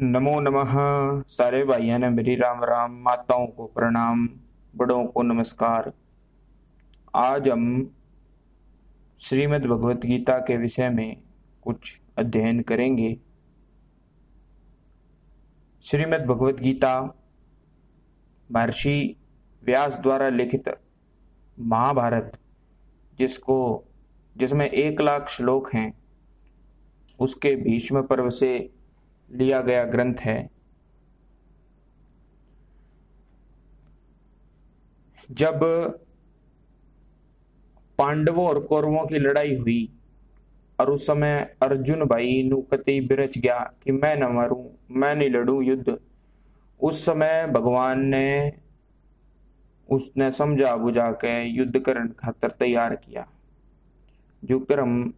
नमो नमः। सारे भाइयों ने मेरी राम राम माताओं को प्रणाम, बड़ों को नमस्कार। आज हम श्रीमद् भगवत गीता के विषय में कुछ अध्ययन करेंगे। श्रीमद् भगवत गीता महर्षि व्यास द्वारा लिखित महाभारत, जिसको, जिसमें एक लाख श्लोक हैं, उसके भीष्म पर्व से लिया गया ग्रंथ है। जब पांडवों और कौरवों की लड़ाई हुई और उस समय अर्जुन भाई नुकति बिरच गया कि मैं न मरूं, मैं नहीं लड़ूं युद्ध, उस समय भगवान ने, उसने समझा बुझा के युद्ध करने खातर तैयार किया। जो कर्म,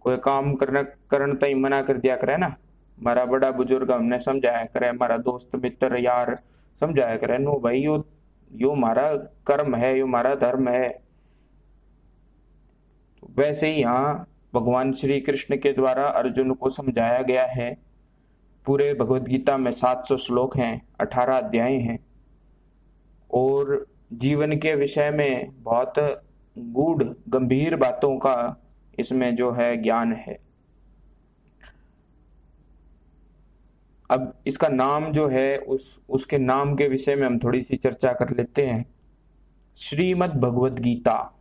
कोई काम करने करण तई मना कर दिया करे ना। मारा बड़ा बुज़ुर्ग हमने समझाया करे मारा दोस्त मित्र यार समझाया करे नो भाई यो यो मारा कर्म है यो मारा धर्म है वैसे ही यहाँ भगवान श्री कृष्ण के द्वारा अर्जुन को समझाया गया है पूरे भगवत गीता में 700 श्लोक हैं 18 अध्याय हैं और जीवन के विषय में बहुत गूढ़ गंभीर बातों का इसमें जो है ज्ञान है अब इसका नाम जो है, उस, उसके नाम के विषय में हम थोड़ी सी चर्चा कर लेते हैं। श्रीमद भगवत गीता।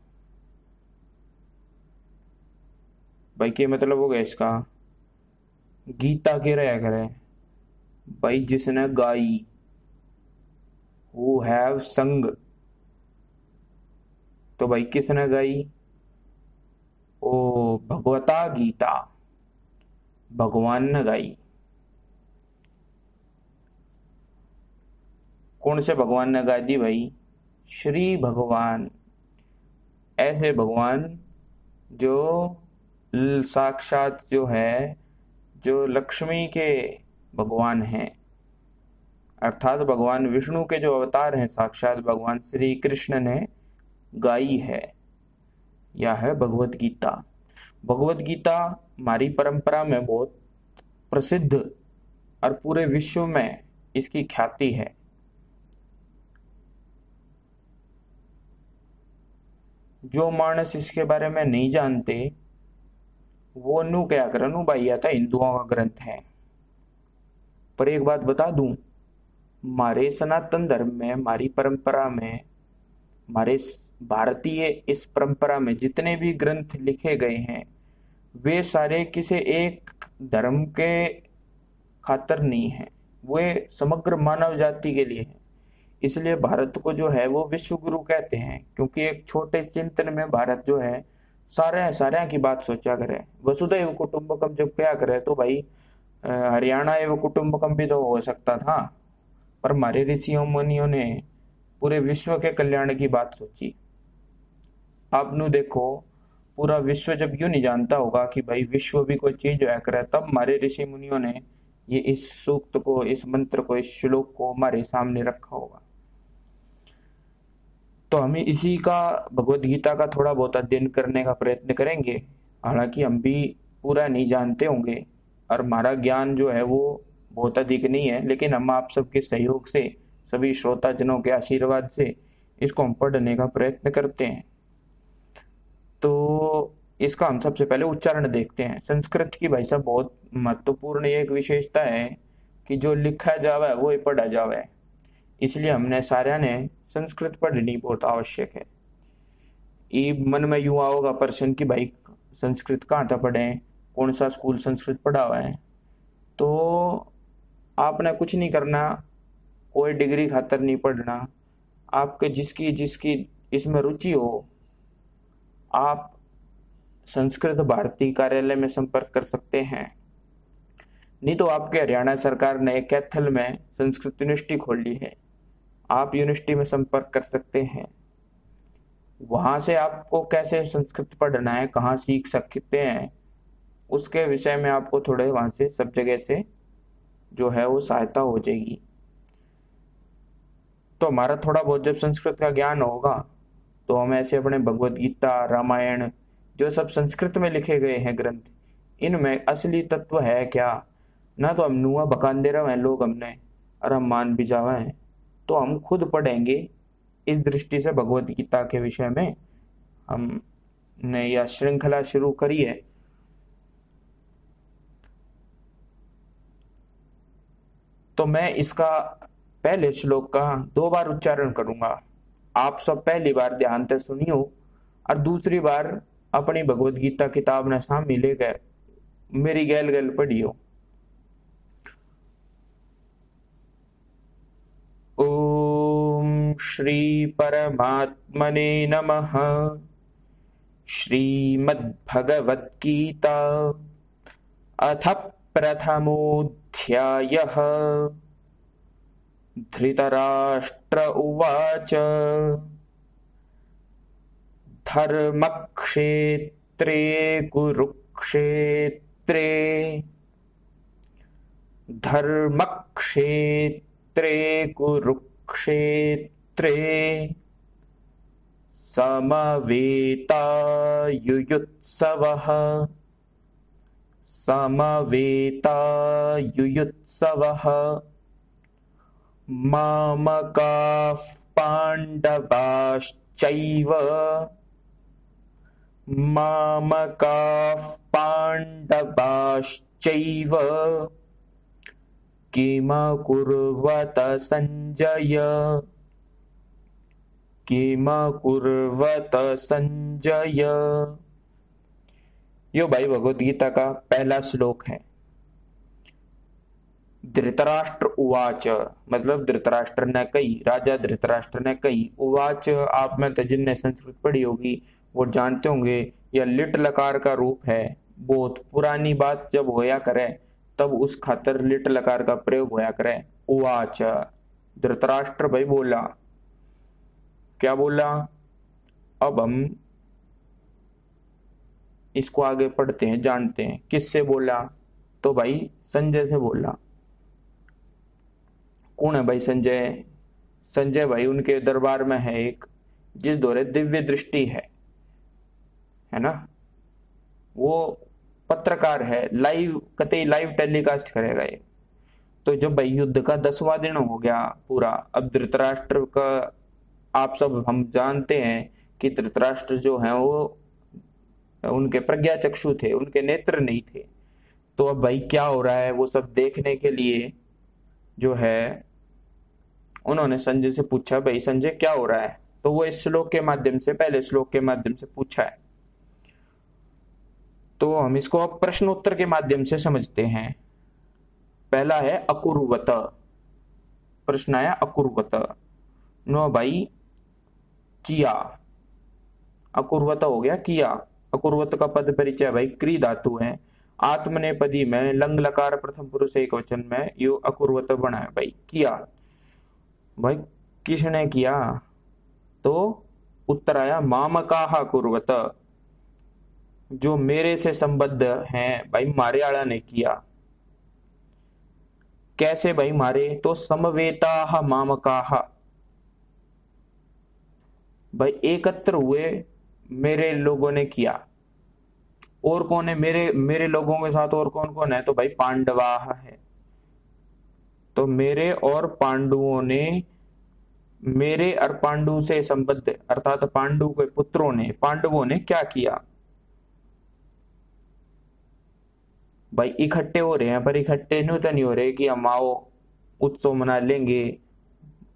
भाई, के मतलब हो गया इसका? गीता के रहा करे। भाई, जिसने गाई हु हैव संग। तो भाई, किसने गाई? ओ, भगवता गीता। भगवान ने गाई। कौन से भगवान ने गा दी भाई। श्री भगवान। ऐसे भगवान जो साक्षात जो है, जो लक्ष्मी के भगवान हैं। अर्थात भगवान विष्णु के जो अवतार हैं, साक्षात भगवान श्री कृष्ण ने गाई है। यह है भगवत गीता। भगवत गीता हमारी परंपरा में बहुत प्रसिद्ध और पूरे विश्व में इसकी ख्याति है। जो मानस इसके बारे में नहीं जानते, वो नु क्या कर? था, हिंदुओं का ग्रंथ है। पर एक बात बता दूँ हमारे सनातन धर्म में हमारी परंपरा में हमारे भारतीय इस परंपरा में जितने भी ग्रंथ लिखे गए हैं, वे सारे किसी एक धर्म के खातर नहीं है। वे समग्र मानव जाति के लिए हैं। इसलिए भारत को जो है वो विश्व गुरु कहते हैं, क्योंकि एक छोटे चिंतन में भारत जो है, सारे सारे की बात सोचा करे। वसुदैव कुटुंबकम जब क्या करे तो भाई हरियाणा एवं कुटुंबकम भी तो हो सकता था, पर हमारे ऋषियों, मुनियों ने पूरे विश्व के कल्याण की बात सोची। आप नु देखो, पूरा विश्व जब यूँ नहीं जानता होगा कि भाई विश्व भी कोई चीज़ है करे, तब हमारे ऋषि मुनियों ने ये इस सूक्त को, इस मंत्र को, इस श्लोक को हमारे सामने रखा होगा। तो हम इसी का भगवत गीता का थोड़ा बहुत अध्ययन करने का प्रयत्न करेंगे। हालाँकि हम भी पूरा नहीं जानते होंगे और हमारा ज्ञान जो है वो बहुत अधिक नहीं है, लेकिन हम आप सबके सहयोग से, सभी श्रोताजनों के आशीर्वाद से इसको हम पढ़ने का प्रयत्न करते हैं। तो इसका हम सबसे पहले उच्चारण देखते हैं। संस्कृत की भाई साहब बहुत महत्वपूर्ण एक विशेषता है कि जो लिखा जावा है वो ही पढ़ा जावे। इसलिए हमने सारे ने संस्कृत पढ़नी बहुत आवश्यक है। ये मन में यूँ आओगा, प्रश्न की भाई, संस्कृत कहाँ था पढ़े? कौन सा स्कूल संस्कृत पढ़ा हुआ है? तो आपने कुछ नहीं करना, कोई डिग्री खातर नहीं पढ़ना। आपके जिसकी जिसकी इसमें रुचि हो, आप संस्कृत भारती कार्यालय में संपर्क कर सकते हैं। नहीं तो आपके हरियाणा सरकार ने कैथल में संस्कृत यूनिवर्सिटी खोल ली है। आप यूनिवर्सिटी में संपर्क कर सकते हैं। वहाँ से आपको कैसे संस्कृत पढ़ना है, कहाँ सीख सकते हैं, उसके विषय में आपको थोड़े वहाँ से सब जगह से जो है वो सहायता हो जाएगी। तो हमारा थोड़ा बहुत जब संस्कृत का ज्ञान होगा तो हम ऐसे अपने भगवत गीता, रामायण, जो सब संस्कृत में लिखे गए हैं ग्रंथ, इनमें असली तत्व है क्या? ना तो हम नुआ बकान दे रहे लोग हमने, और हम मान भी जावा हैं। तो हम खुद पढ़ेंगे इस दृष्टि से भगवत गीता के विषय में। हमने यह श्रृंखला शुरू करी है। तो मैं इसका पहले श्लोक का दो बार उच्चारण करूँगा। आप सब पहली बार ध्यान से सुनियो और दूसरी बार अपनी भगवत गीता किताब ने सामने ले गए मेरी गैल गैल पढ़ियो। ओम श्री परमात्मने नमः। श्रीमद्भगवद्गीता अथ प्रथमोऽध्यायः। धृतराष्ट्र उवाच। धर्मक्षेत्रे कुरुक्षेत्रे। धर्मक्षेत्रे कुरुक्षेत्रे समवेतायुयुत्सवः। समवेतायुयुत्सवः। मामकाः पाण्डवाश्चैव। मामकाः पाण्डवाश्चैव। किमकुर्वत सञ्जय किमकुर्वत संजय। यो भाई भगवत गीता का पहला श्लोक है। धृतराष्ट्र उवाच। मतलब धृतराष्ट्र ने कही, राजा धृतराष्ट्र ने कही, उवाच आप में तो जिनने संस्कृत पढ़ी होगी, वो जानते होंगे, यह लिट लकार का रूप है। बहुत पुरानी बात जब होया करे, तब उस खातर लिट लकार का प्रयोग होया करे। उवाच। धृतराष्ट्र भाई बोला क्या बोला? अब हम इसको आगे पढ़ते हैं, जानते हैं। किससे बोला? तो भाई संजय से बोला। कौन है भाई संजय? संजय भाई उनके दरबार में है एक, जिस दौरे दिव्य दृष्टि है। है ना? वो पत्रकार है लाइव कतई लाइव टेलीकास्ट करेगा ये। तो जब भाई युद्ध का दसवां दिन हो गया पूरा, अब धृतराष्ट्र का आप सब हम जानते हैं कि धृतराष्ट्र जो है वो उनके प्रज्ञा चक्षु थे, उनके नेत्र नहीं थे। तो अब भाई क्या हो रहा है? वो सब देखने के लिए जो है, उन्होंने संजय से पूछा, भाई संजय, क्या हो रहा है? तो वो इस श्लोक के माध्यम से, पहले श्लोक के माध्यम से पूछा है। तो हम इसको अब प्रश्नोत्तर के माध्यम से समझते हैं। पहला है अकुर्वत। प्रश्न आया अकुर्वत। नो भाई किया। अकुर्वत हो गया, किया। अकुर्वत का पद परिचय भाई क्री धातु है। आत्मनेपदी में लंग लकार प्रथम पुरुष एक वचन में यो अकुर्वत बना है भाई, किया। भाई, किसने किया? तो उत्तर आया, मामका कुर्वत जो मेरे से संबद्ध हैं, भाई मारे आड़ा ने किया। कैसे भाई मारे? तो समवेता मामका। भाई, एकत्र हुए, मेरे लोगों ने किया। और कौन है? मेरे मेरे लोगों के साथ और कौन कौन है? तो भाई, पांडवा है। तो मेरे और पांडुओं ने, मेरे और पांडु से संबद्ध, अर्थात पांडु के पुत्रों ने, पांडवों ने क्या किया? भाई, इकट्ठे हो रहे हैं, पर इकट्ठे नहीं तो नहीं हो रहे कि हम आओ, उत्सव मना लेंगे,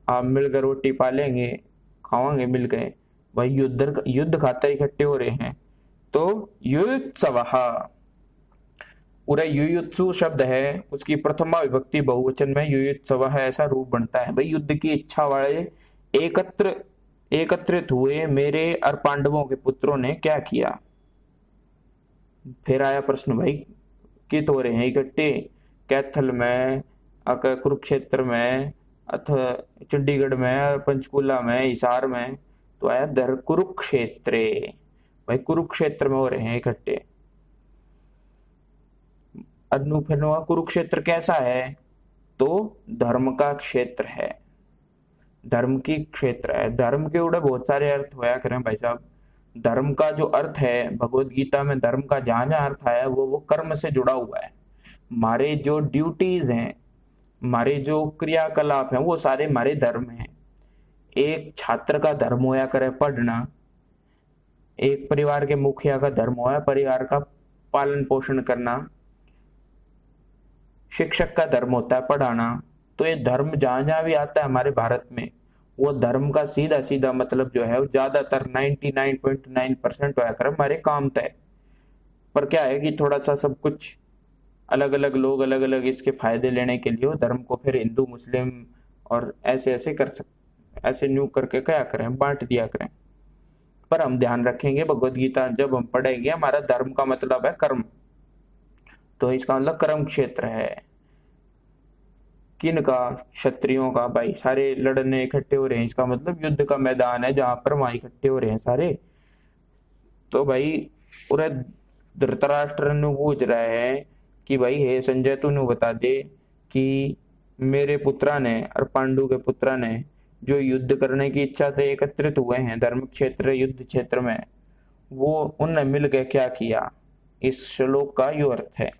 आप मिलकर रोटी पालेंगे। खावांगे, मिल गए। वही युद्ध युद्ध खातर इकट्ठे हो रहे हैं। तो युत्सव पूरा युयुत्सु शब्द है, उसकी प्रथमा विभक्ति बहुवचन में युयुत्सव ऐसा रूप बनता है। भाई, युद्ध की इच्छा वाले एकत्र, एकत्रित हुए मेरे और पांडवों के पुत्रों ने क्या किया? फिर आया प्रश्न, भाई कित हो? रहे हैं इकट्ठे, कैथल में कुरुक्षेत्र में अथवा चंडीगढ़ में, पंचकुला में, हिसार में तो आया दर कुरुक्षेत्र। भाई कुरुक्षेत्र में हो रहे हैं इकट्ठे। अनुफनुआ कुरुक्षेत्र कैसा है? तो धर्म का क्षेत्र है। धर्म की क्षेत्र है। धर्म के उड़े बहुत सारे अर्थ होया करें भाई साहब। धर्म का जो अर्थ है, भगवत गीता में धर्म का जहाँ जहाँ अर्थ आया, वो वो कर्म से जुड़ा हुआ है। हमारे जो ड्यूटीज़ हैं हमारे जो क्रियाकलाप हैं, वो सारे हमारे धर्म हैं। एक छात्र का धर्म होया करे पढ़ना, एक परिवार के मुखिया का धर्म होया, परिवार का पालन पोषण करना, शिक्षक का धर्म होता है पढ़ाना तो ये धर्म जहाँ जहाँ भी आता है हमारे भारत में, वो धर्म का सीधा सीधा मतलब जो है ज़्यादातर 99.9 परसेंट होया कर हमारे काम तय। पर क्या है कि थोड़ा सा सब कुछ अलग अलग लोग अलग अलग इसके फ़ायदे लेने के लिए धर्म को फिर हिंदू, मुस्लिम और ऐसे ऐसे कर सकते ऐसे न्यू करके क्या करें? बांट दिया करें। पर हम ध्यान रखेंगे भगवत गीता, जब हम पढ़ेंगे हमारा धर्म का मतलब है कर्म। तो इसका मतलब कर्म क्षेत्र है। किन का? क्षत्रियों का। भाई, सारे लड़ने इकट्ठे हो रहे हैं। इसका मतलब युद्ध का मैदान है जहाँ पर वहाँ इकट्ठे हो रहे हैं सारे। तो भाई, पूरे धृतराष्ट्र पूछ रहे हैं कि भाई, हे संजय तू बता दे कि मेरे पुत्रा ने और पांडु के पुत्रा ने जो युद्ध करने की इच्छा से एकत्रित हुए हैं धर्म क्षेत्र युद्ध क्षेत्र में, वो उनने मिलकर क्या किया? इस श्लोक का यो अर्थ है।